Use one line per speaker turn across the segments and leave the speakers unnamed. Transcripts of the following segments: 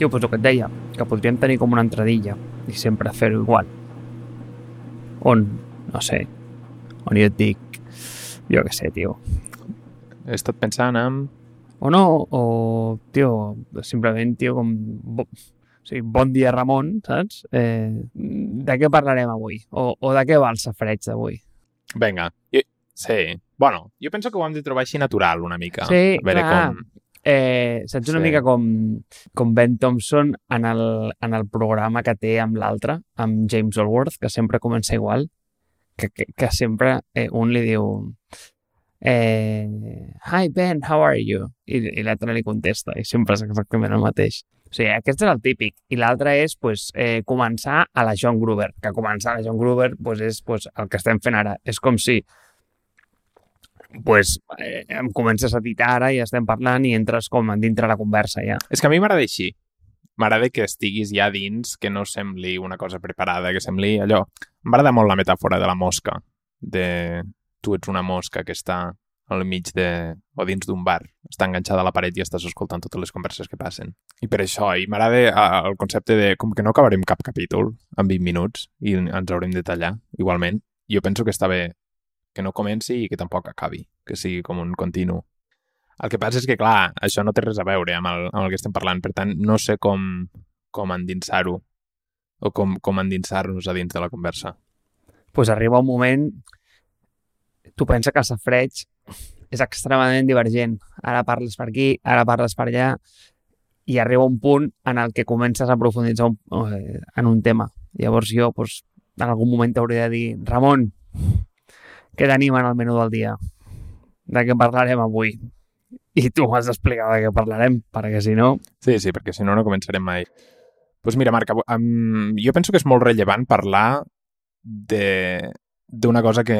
Tio, pues el que et deia, que podríem tenir com una entradilla i sempre fer-ho igual. On, no sé, on jo et dic, jo què sé, tio.
He estat pensant en...
O no, o, tio, simplement, tio, com... Bo, o sigui, bon dia, Ramon, saps? Eh, de què parlarem avui? O, o de què va el safreig d'avui?
Vinga, jo... sí. Bueno, jo penso que ho hem de trobar així natural una mica.
Sí,
a veure
clar.
com...
Eh, saps una
Sí.
mica com, com Ben Thompson en el, en el programa que té amb l'altre, amb James Allworth, que sempre comença igual, que, que, que sempre eh, un li diu eh, Hi Ben, how are you? I, i l'altre li contesta, i sempre és exactament el mateix. O sigui, aquest és el típic. I l'altre és pues, eh, començar a la John Gruber, que començar a la John Gruber pues, és pues, el que estem fent ara. És com si pues, eh, em comences a ditar ara i estem parlant i entres com dintre la conversa ja.
És que a mi m'agrada així. M'agrada que estiguis ja dins, que no sembli una cosa preparada, que sembli allò... M'agrada molt la metàfora de la mosca, de tu ets una mosca que està al mig de... o dins d'un bar, està enganxada a la paret i estàs escoltant totes les converses que passen. I per això, i m'agrada el concepte de com que no acabarem cap capítol en 20 minuts i ens haurem de tallar, igualment, jo penso que està bé que no comenci i que tampoc acabi, que sigui com un continu. El que passa és que, clar, això no té res a veure amb el, amb el que estem parlant, per tant, no sé com, com endinsar-ho o com, com endinsar-nos a dins de la conversa.
pues arriba un moment... Tu pensa que el safreig és extremadament divergent. Ara parles per aquí, ara parles per allà, i arriba un punt en el que comences a profunditzar un, eh, en un tema. Llavors jo, pues, en algun moment t'hauré de dir Ramon, què tenim en el menú del dia? De què parlarem avui? I tu m'has d'explicar de què parlarem, perquè si no...
Sí, sí, perquè si no, no començarem mai. Doncs pues mira, Marc, um, jo penso que és molt rellevant parlar d'una cosa que,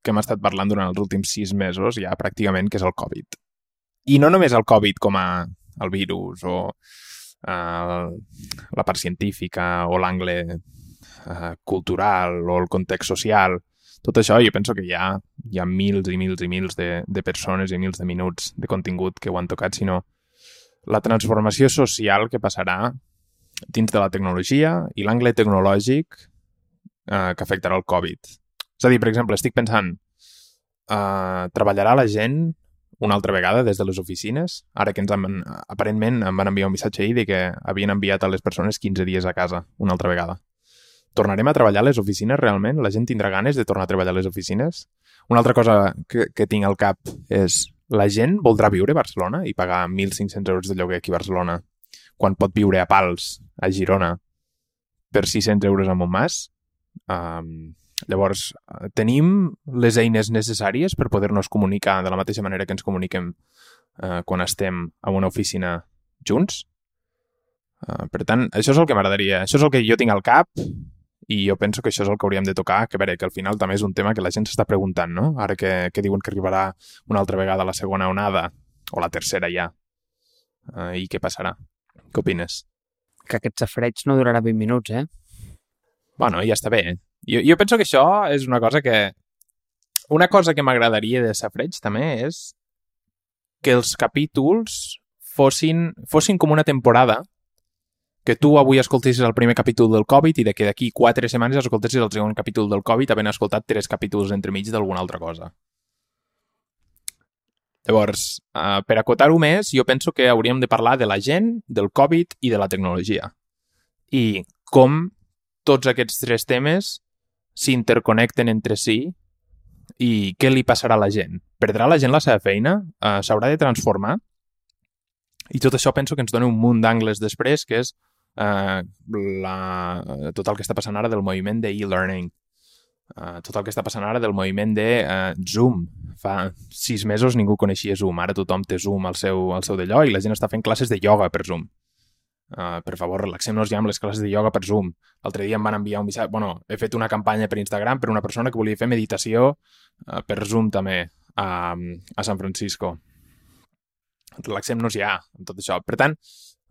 que hem estat parlant durant els últims sis mesos, ja pràcticament, que és el Covid. I no només el Covid com a el virus o uh, la part científica o l'angle uh, cultural o el context social, tot això jo penso que hi ha, hi ha mils i mils i mils de, de persones i mils de minuts de contingut que ho han tocat, sinó la transformació social que passarà dins de la tecnologia i l'angle tecnològic eh, que afectarà el Covid. És a dir, per exemple, estic pensant, eh, treballarà la gent una altra vegada des de les oficines? Ara que ens han, aparentment em van enviar un missatge ahir de que havien enviat a les persones 15 dies a casa una altra vegada. Tornarem a treballar a les oficines realment? La gent tindrà ganes de tornar a treballar a les oficines? Una altra cosa que, que tinc al cap és la gent voldrà viure a Barcelona i pagar 1.500 euros de lloguer aquí a Barcelona quan pot viure a Pals, a Girona, per 600 euros a Montmàs? Um, llavors, tenim les eines necessàries per poder-nos comunicar de la mateixa manera que ens comuniquem uh, quan estem a una oficina junts? Uh, per tant, això és el que m'agradaria. Això és el que jo tinc al cap i jo penso que això és el que hauríem de tocar, que a veure, que al final també és un tema que la gent s'està preguntant, no? Ara que, que diuen que arribarà una altra vegada la segona onada, o la tercera ja, uh, i què passarà? Què opines?
Que aquest safreig no durarà 20 minuts, eh?
Bueno, ja està bé. Jo, jo penso que això és una cosa que... Una cosa que m'agradaria de Safreig també és que els capítols fossin, fossin com una temporada que tu avui escoltessis el primer capítol del Covid i de que d'aquí quatre setmanes escoltessis el segon capítol del Covid havent escoltat tres capítols entremig d'alguna altra cosa. Llavors, uh, per acotar-ho més, jo penso que hauríem de parlar de la gent, del Covid i de la tecnologia. I com tots aquests tres temes s'interconnecten entre si i què li passarà a la gent? Perdrà la gent la seva feina? Uh, S'haurà de transformar? I tot això penso que ens dona un munt d'angles després, que és uh, la, tot el que està passant ara del moviment de e-learning. Uh, tot el que està passant ara del moviment de uh, Zoom. Fa sis mesos ningú coneixia Zoom, ara tothom té Zoom al seu, al seu d'allò i la gent està fent classes de ioga per Zoom. Uh, per favor, relaxem-nos ja amb les classes de ioga per Zoom. L'altre dia em van enviar un missatge... Bueno, he fet una campanya per Instagram per una persona que volia fer meditació uh, per Zoom també a, a San Francisco. Relaxem-nos ja amb tot això. Per tant,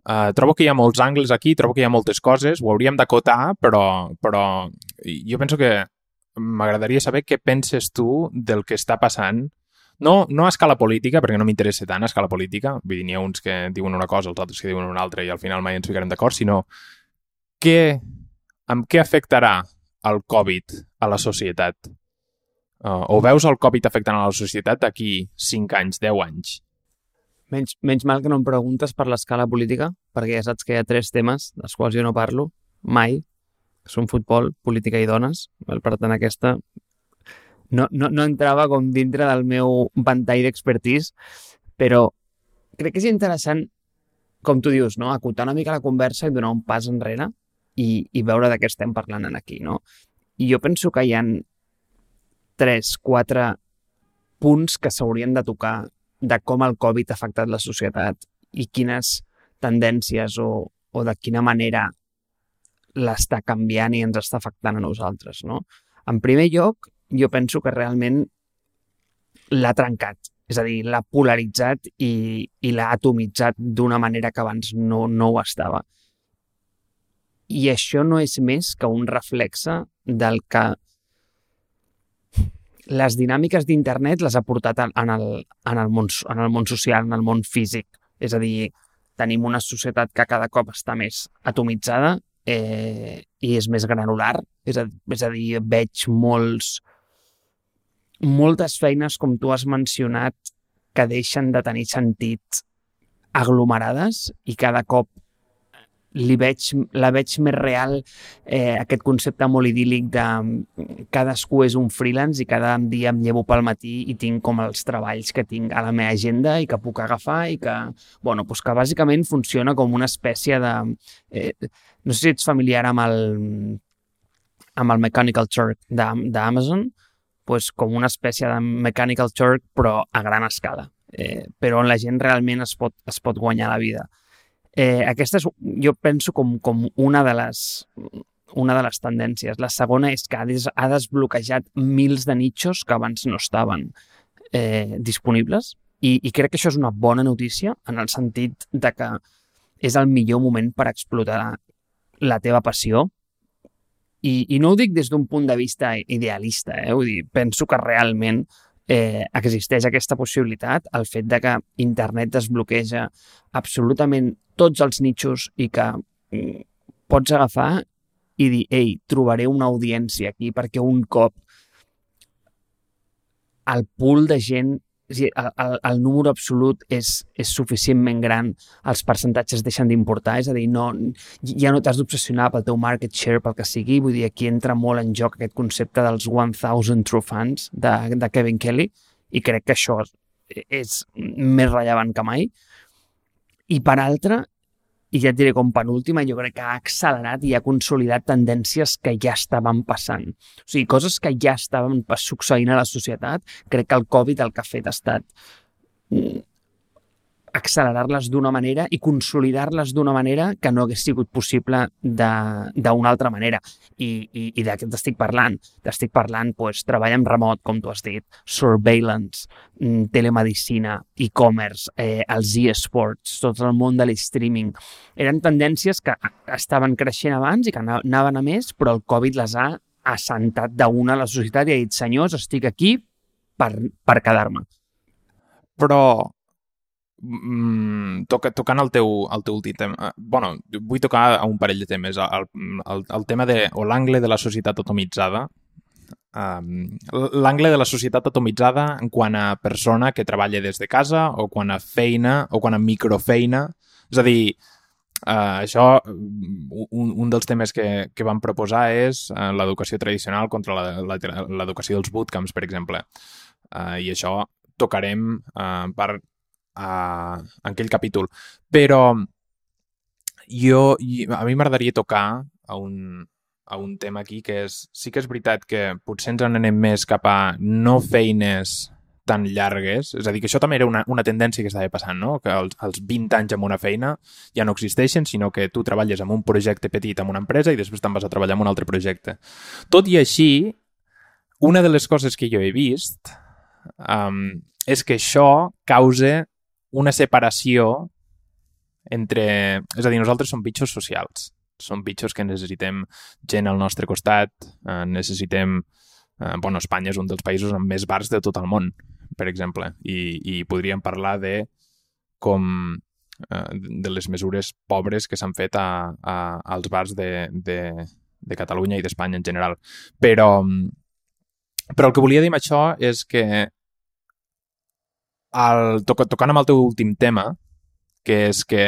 uh, trobo que hi ha molts angles aquí, trobo que hi ha moltes coses, ho hauríem d'acotar, però, però jo penso que m'agradaria saber què penses tu del que està passant no, no a escala política, perquè no m'interessa tant a escala política, vull dir, n'hi ha uns que diuen una cosa, els altres que diuen una altra i al final mai ens ficarem d'acord, sinó què, amb què afectarà el Covid a la societat? Uh, o veus el Covid afectant a la societat d'aquí 5 anys, 10 anys?
Menys, menys mal que no em preguntes per l'escala política, perquè ja saps que hi ha tres temes dels quals jo no parlo mai, que són futbol, política i dones. Per tant, aquesta no, no, no entrava com dintre del meu ventall d'expertís, però crec que és interessant, com tu dius, no? acotar una mica la conversa i donar un pas enrere i, i veure de què estem parlant aquí. No? I jo penso que hi han tres, quatre punts que s'haurien de tocar de com el Covid ha afectat la societat i quines tendències o, o de quina manera l'està canviant i ens està afectant a nosaltres. No? En primer lloc, jo penso que realment l'ha trencat. És a dir, l'ha polaritzat i, i l'ha atomitzat d'una manera que abans no, no ho estava. I això no és més que un reflexe del que les dinàmiques d'internet les ha portat en el, en, el món, en el món social, en el món físic. És a dir, tenim una societat que cada cop està més atomitzada eh, i és més granular. És a, és a dir, veig molts, moltes feines, com tu has mencionat, que deixen de tenir sentit aglomerades i cada cop li veig, la veig més real eh, aquest concepte molt idíl·lic de cadascú és un freelance i cada dia em llevo pel matí i tinc com els treballs que tinc a la meva agenda i que puc agafar i que, bueno, doncs que bàsicament funciona com una espècie de... Eh, no sé si ets familiar amb el, amb el Mechanical Turk d'Amazon, pues, com una espècie de Mechanical Turk, però a gran escala, eh, però on la gent realment es pot, es pot guanyar la vida. Eh, aquesta és, jo penso, com, com una de les una de les tendències. La segona és que ha, des, ha desbloquejat mils de nichos que abans no estaven eh, disponibles i, i crec que això és una bona notícia en el sentit de que és el millor moment per explotar la teva passió i, i no ho dic des d'un punt de vista idealista, eh? Vull dir, penso que realment eh, existeix aquesta possibilitat, el fet de que internet desbloqueja absolutament tots els nichos i que mm, pots agafar i dir, ei, trobaré una audiència aquí perquè un cop el pool de gent el, el, el número absolut és, és suficientment gran, els percentatges deixen d'importar, és a dir, no, ja no t'has d'obsessionar pel teu market share, pel que sigui, vull dir, aquí entra molt en joc aquest concepte dels 1,000 true fans de, de Kevin Kelly, i crec que això és més rellevant que mai. I per altra, i ja et diré com penúltima, jo crec que ha accelerat i ha consolidat tendències que ja estaven passant. O sigui, coses que ja estaven succeint a la societat, crec que el Covid el que ha fet ha estat mm, accelerar-les d'una manera i consolidar-les d'una manera que no hagués sigut possible d'una altra manera. I, i, i de què t'estic parlant? T'estic parlant, pues, treball en remot, com tu has dit, surveillance, mm, telemedicina, e-commerce, eh, els e-sports, tot el món de l'streaming. Eren tendències que estaven creixent abans i que anaven a més, però el Covid les ha assentat d'una a la societat i ha dit, senyors, estic aquí per, per quedar-me.
Però mm, toca, tocant el teu, el teu últim tema, eh, bueno, vull tocar a un parell de temes. El, el, el tema de, o l'angle de la societat atomitzada, um, l'angle de la societat atomitzada en quant a persona que treballa des de casa o quan a feina o quan a microfeina. És a dir, Uh, això, un, un dels temes que, que vam proposar és uh, l'educació tradicional contra l'educació dels bootcamps, per exemple. Uh, I això tocarem uh, per a, en aquell capítol. Però jo, a mi m'agradaria tocar a un, a un tema aquí que és, sí que és veritat que potser ens en anem més cap a no feines tan llargues, és a dir, que això també era una, una tendència que estava passant, no? que els, els 20 anys amb una feina ja no existeixen, sinó que tu treballes amb un projecte petit amb una empresa i després te'n vas a treballar amb un altre projecte. Tot i així, una de les coses que jo he vist um, és que això causa una separació entre... És a dir, nosaltres som bitxos socials. Som bitxos que necessitem gent al nostre costat, eh, necessitem... Eh, bueno, Espanya és un dels països amb més bars de tot el món. per exemple, i, i podríem parlar de com eh, de les mesures pobres que s'han fet a, a, als bars de, de, de Catalunya i d'Espanya en general. Però, però el que volia dir amb això és que el, to, tocant amb el teu últim tema, que és que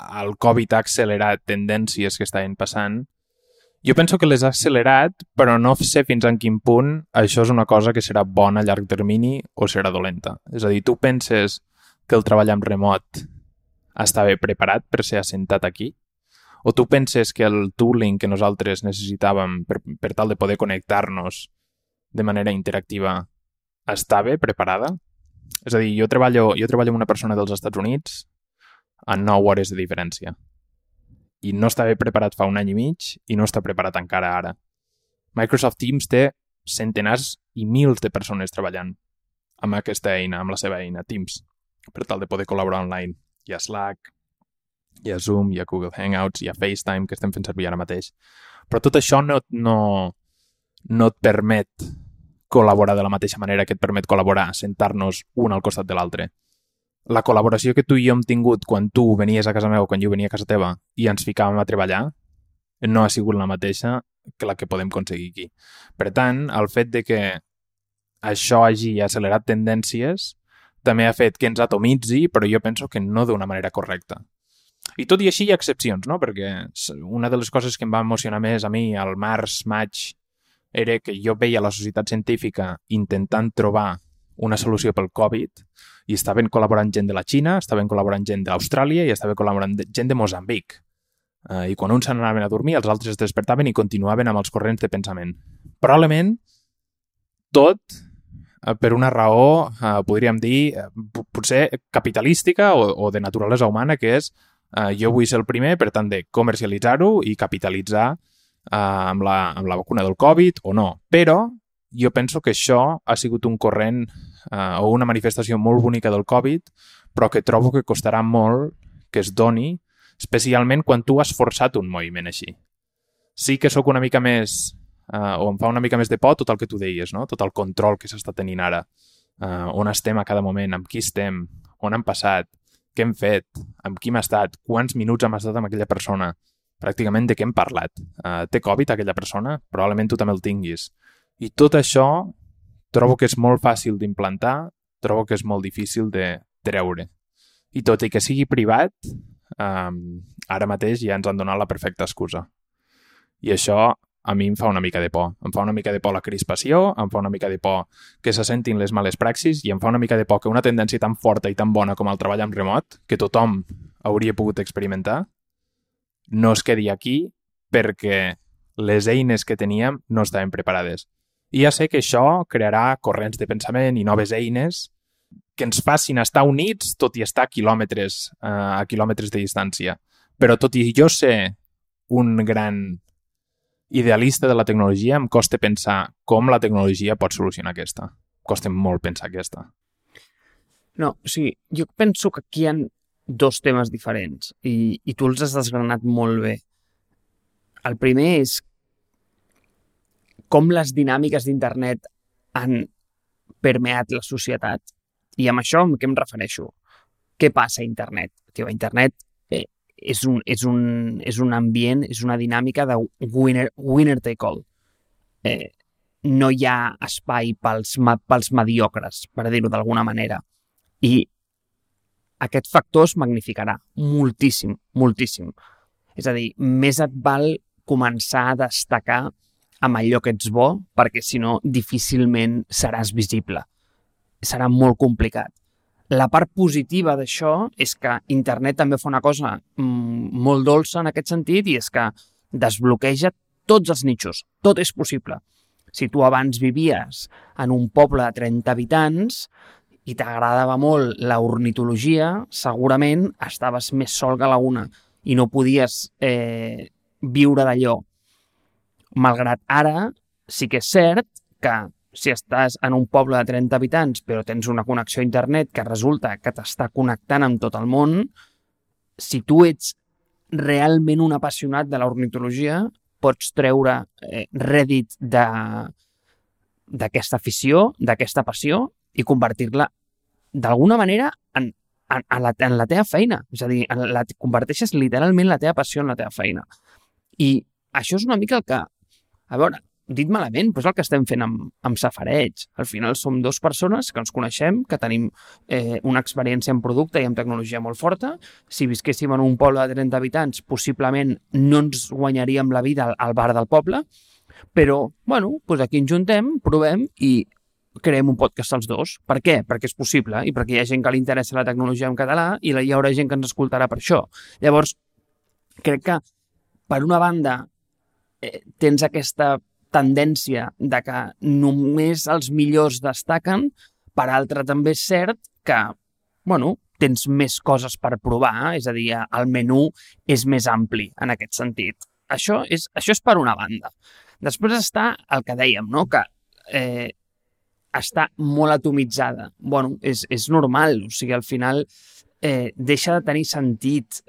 el Covid ha accelerat tendències que estaven passant, jo penso que les ha accelerat, però no sé fins en quin punt això és una cosa que serà bona a llarg termini o serà dolenta. És a dir, tu penses que el treball amb remot està bé preparat per ser assentat aquí? O tu penses que el tooling que nosaltres necessitàvem per, per tal de poder connectar-nos de manera interactiva està bé preparada? És a dir, jo treballo, jo treballo amb una persona dels Estats Units a 9 hores de diferència. I no estava preparat fa un any i mig i no està preparat encara ara. Microsoft Teams té centenars i mils de persones treballant amb aquesta eina, amb la seva eina, Teams, per tal de poder col·laborar online. Hi ha Slack, hi ha Zoom, hi ha Google Hangouts, hi ha FaceTime, que estem fent servir ara mateix. Però tot això no, no, no et permet col·laborar de la mateixa manera que et permet col·laborar, sentar-nos un al costat de l'altre la col·laboració que tu i jo hem tingut quan tu venies a casa meva o quan jo venia a casa teva i ens ficàvem a treballar no ha sigut la mateixa que la que podem aconseguir aquí. Per tant, el fet de que això hagi accelerat tendències també ha fet que ens atomitzi, però jo penso que no d'una manera correcta. I tot i així hi ha excepcions, no? Perquè una de les coses que em va emocionar més a mi al març, maig, era que jo veia la societat científica intentant trobar una solució pel Covid i estaven col·laborant gent de la Xina, estaven col·laborant gent d'Austràlia i estaven col·laborant gent de Mozambic. Uh, I quan uns s'anaven a dormir, els altres es despertaven i continuaven amb els corrents de pensament. Probablement, tot uh, per una raó, uh, podríem dir, potser capitalística o, o de naturalesa humana, que és uh, jo vull ser el primer, per tant, de comercialitzar-ho i capitalitzar uh, amb, la, amb la vacuna del Covid o no. Però jo penso que això ha sigut un corrent eh, o una manifestació molt bonica del Covid, però que trobo que costarà molt que es doni, especialment quan tu has forçat un moviment així. Sí que sóc una mica més, eh, o em fa una mica més de por tot el que tu deies, no? tot el control que s'està tenint ara, eh, on estem a cada moment, amb qui estem, on hem passat, què hem fet, amb qui hem estat, quants minuts hem estat amb aquella persona, pràcticament de què hem parlat. Uh, té Covid aquella persona? Probablement tu també el tinguis. I tot això trobo que és molt fàcil d'implantar, trobo que és molt difícil de treure. I tot i que sigui privat, um, ara mateix ja ens han donat la perfecta excusa. I això a mi em fa una mica de por. Em fa una mica de por la crispació, em fa una mica de por que se sentin les males praxis i em fa una mica de por que una tendència tan forta i tan bona com el treball en remot, que tothom hauria pogut experimentar, no es quedi aquí perquè les eines que teníem no estaven preparades. I ja sé que això crearà corrents de pensament i noves eines que ens facin estar units tot i estar a quilòmetres, uh, a quilòmetres de distància. Però tot i jo ser un gran idealista de la tecnologia, em costa pensar com la tecnologia pot solucionar aquesta. Costa molt pensar aquesta.
No, o sigui, jo penso que aquí hi ha dos temes diferents i, i tu els has desgranat molt bé. El primer és com les dinàmiques d'internet han permeat la societat. I amb això amb què em refereixo? Què passa a internet? Tio, a internet eh, és, un, és, un, és un ambient, és una dinàmica de winner, winner take all. Eh, no hi ha espai pels, pels mediocres, per dir-ho d'alguna manera. I aquest factor es magnificarà moltíssim, moltíssim. És a dir, més et val començar a destacar amb allò que ets bo, perquè si no difícilment seràs visible. Serà molt complicat. La part positiva d'això és que internet també fa una cosa mm, molt dolça en aquest sentit i és que desbloqueja tots els nichos. Tot és possible. Si tu abans vivies en un poble de 30 habitants i t'agradava molt la ornitologia, segurament estaves més sol que la una i no podies eh, viure d'allò. Malgrat ara, sí que és cert que si estàs en un poble de 30 habitants però tens una connexió a internet que resulta que t'està connectant amb tot el món, si tu ets realment un apassionat de l'ornitologia, pots treure eh, rèdit d'aquesta afició, d'aquesta passió, i convertir-la d'alguna manera en, en, en, la, en la teva feina. És a dir, en la, converteixes literalment la teva passió en la teva feina. I això és una mica el que... A veure, dit malament, però és el que estem fent amb, amb Safareig. Al final som dues persones que ens coneixem, que tenim eh, una experiència en producte i en tecnologia molt forta. Si visquéssim en un poble de 30 habitants, possiblement no ens guanyaríem la vida al, al bar del poble, però, bueno, doncs aquí ens juntem, provem i creem un podcast els dos. Per què? Perquè és possible i perquè hi ha gent que li interessa la tecnologia en català i hi haurà gent que ens escoltarà per això. Llavors, crec que, per una banda, eh, tens aquesta tendència de que només els millors destaquen, per altra també és cert que, bueno, tens més coses per provar, és a dir, el menú és més ampli en aquest sentit. Això és, això és per una banda. Després està el que dèiem, no? que eh, està molt atomitzada. bueno, és, és normal, o sigui, al final eh, deixa de tenir sentit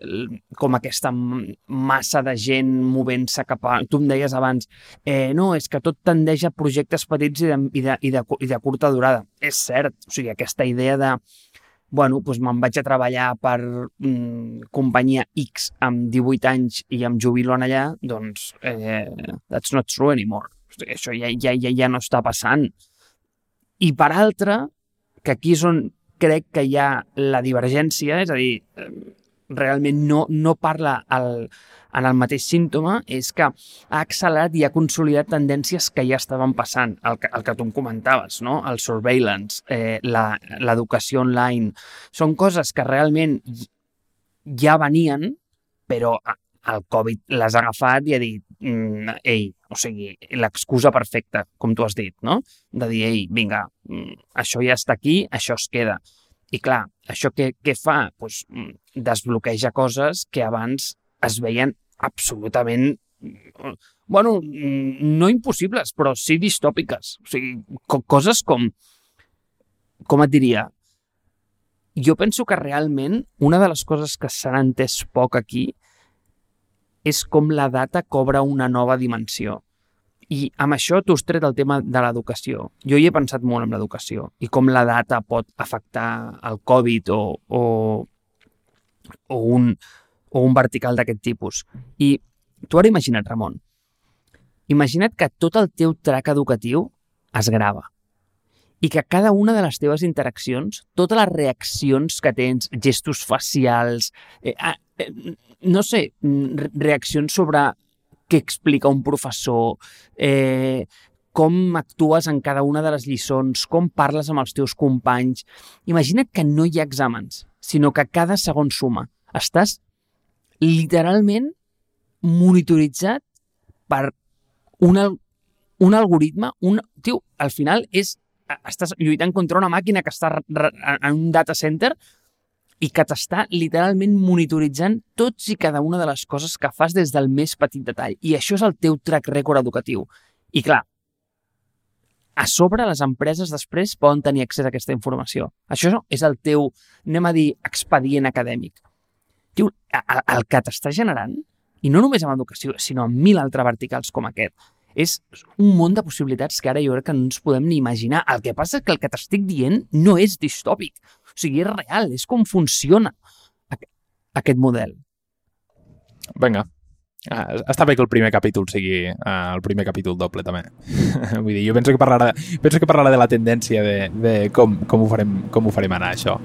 com aquesta massa de gent movent-se cap a... Tu em deies abans, eh, no, és que tot tendeix a projectes petits i de, i de, i de, i de curta durada. És cert, o sigui, aquesta idea de bueno, doncs me'n vaig a treballar per mm, companyia X amb 18 anys i em jubilo allà, doncs eh, that's not true anymore. O sigui, això ja, ja, ja, ja no està passant. I per altra, que aquí és on crec que hi ha la divergència, és a dir, realment no, no parla el, en el mateix símptoma, és que ha accelerat i ha consolidat tendències que ja estaven passant, el que, el que tu em comentaves, no? el surveillance, eh, l'educació online, són coses que realment ja venien, però el Covid les ha agafat i ha dit, mm, ei, o sigui, l'excusa perfecta, com tu has dit, no? De dir, ei, vinga, mm, això ja està aquí, això es queda. I clar, això què, què fa? Pues, mm, desbloqueja coses que abans es veien absolutament bueno, no impossibles, però sí distòpiques. O sigui, coses com, com et diria, jo penso que realment una de les coses que s'han entès poc aquí és com la data cobra una nova dimensió. I amb això tu has tret el tema de l'educació. Jo hi he pensat molt en l'educació i com la data pot afectar el Covid o, o, o, un, o un vertical d'aquest tipus. I tu ara imagina't, Ramon, imagina't que tot el teu trac educatiu es grava i que cada una de les teves interaccions, totes les reaccions que tens, gestos facials, eh, eh, no sé, reaccions sobre què explica un professor, eh, com actues en cada una de les lliçons, com parles amb els teus companys. Imagina't que no hi ha exàmens, sinó que cada segon suma. Estàs literalment monitoritzat per un, un algoritme, un... Tio, al final és... Estàs lluitant contra una màquina que està en un data center i que t'està literalment monitoritzant tots i cada una de les coses que fas des del més petit detall. I això és el teu track record educatiu. I clar, a sobre les empreses després poden tenir accés a aquesta informació. Això és el teu, anem a dir, expedient acadèmic. El, el que t'està generant, i no només amb educació, sinó amb mil altres verticals com aquest, és un món de possibilitats que ara jo crec que no ens podem ni imaginar. El que passa és que el que t'estic dient no és distòpic. O sigui, és real, és com funciona aquest model.
Vinga. Ah, està bé que el primer capítol sigui uh, el primer capítol doble, també. Vull dir, jo penso que parlarà, penso que parlarà de la tendència de, de com, com, ho farem, com ho farem anar, això.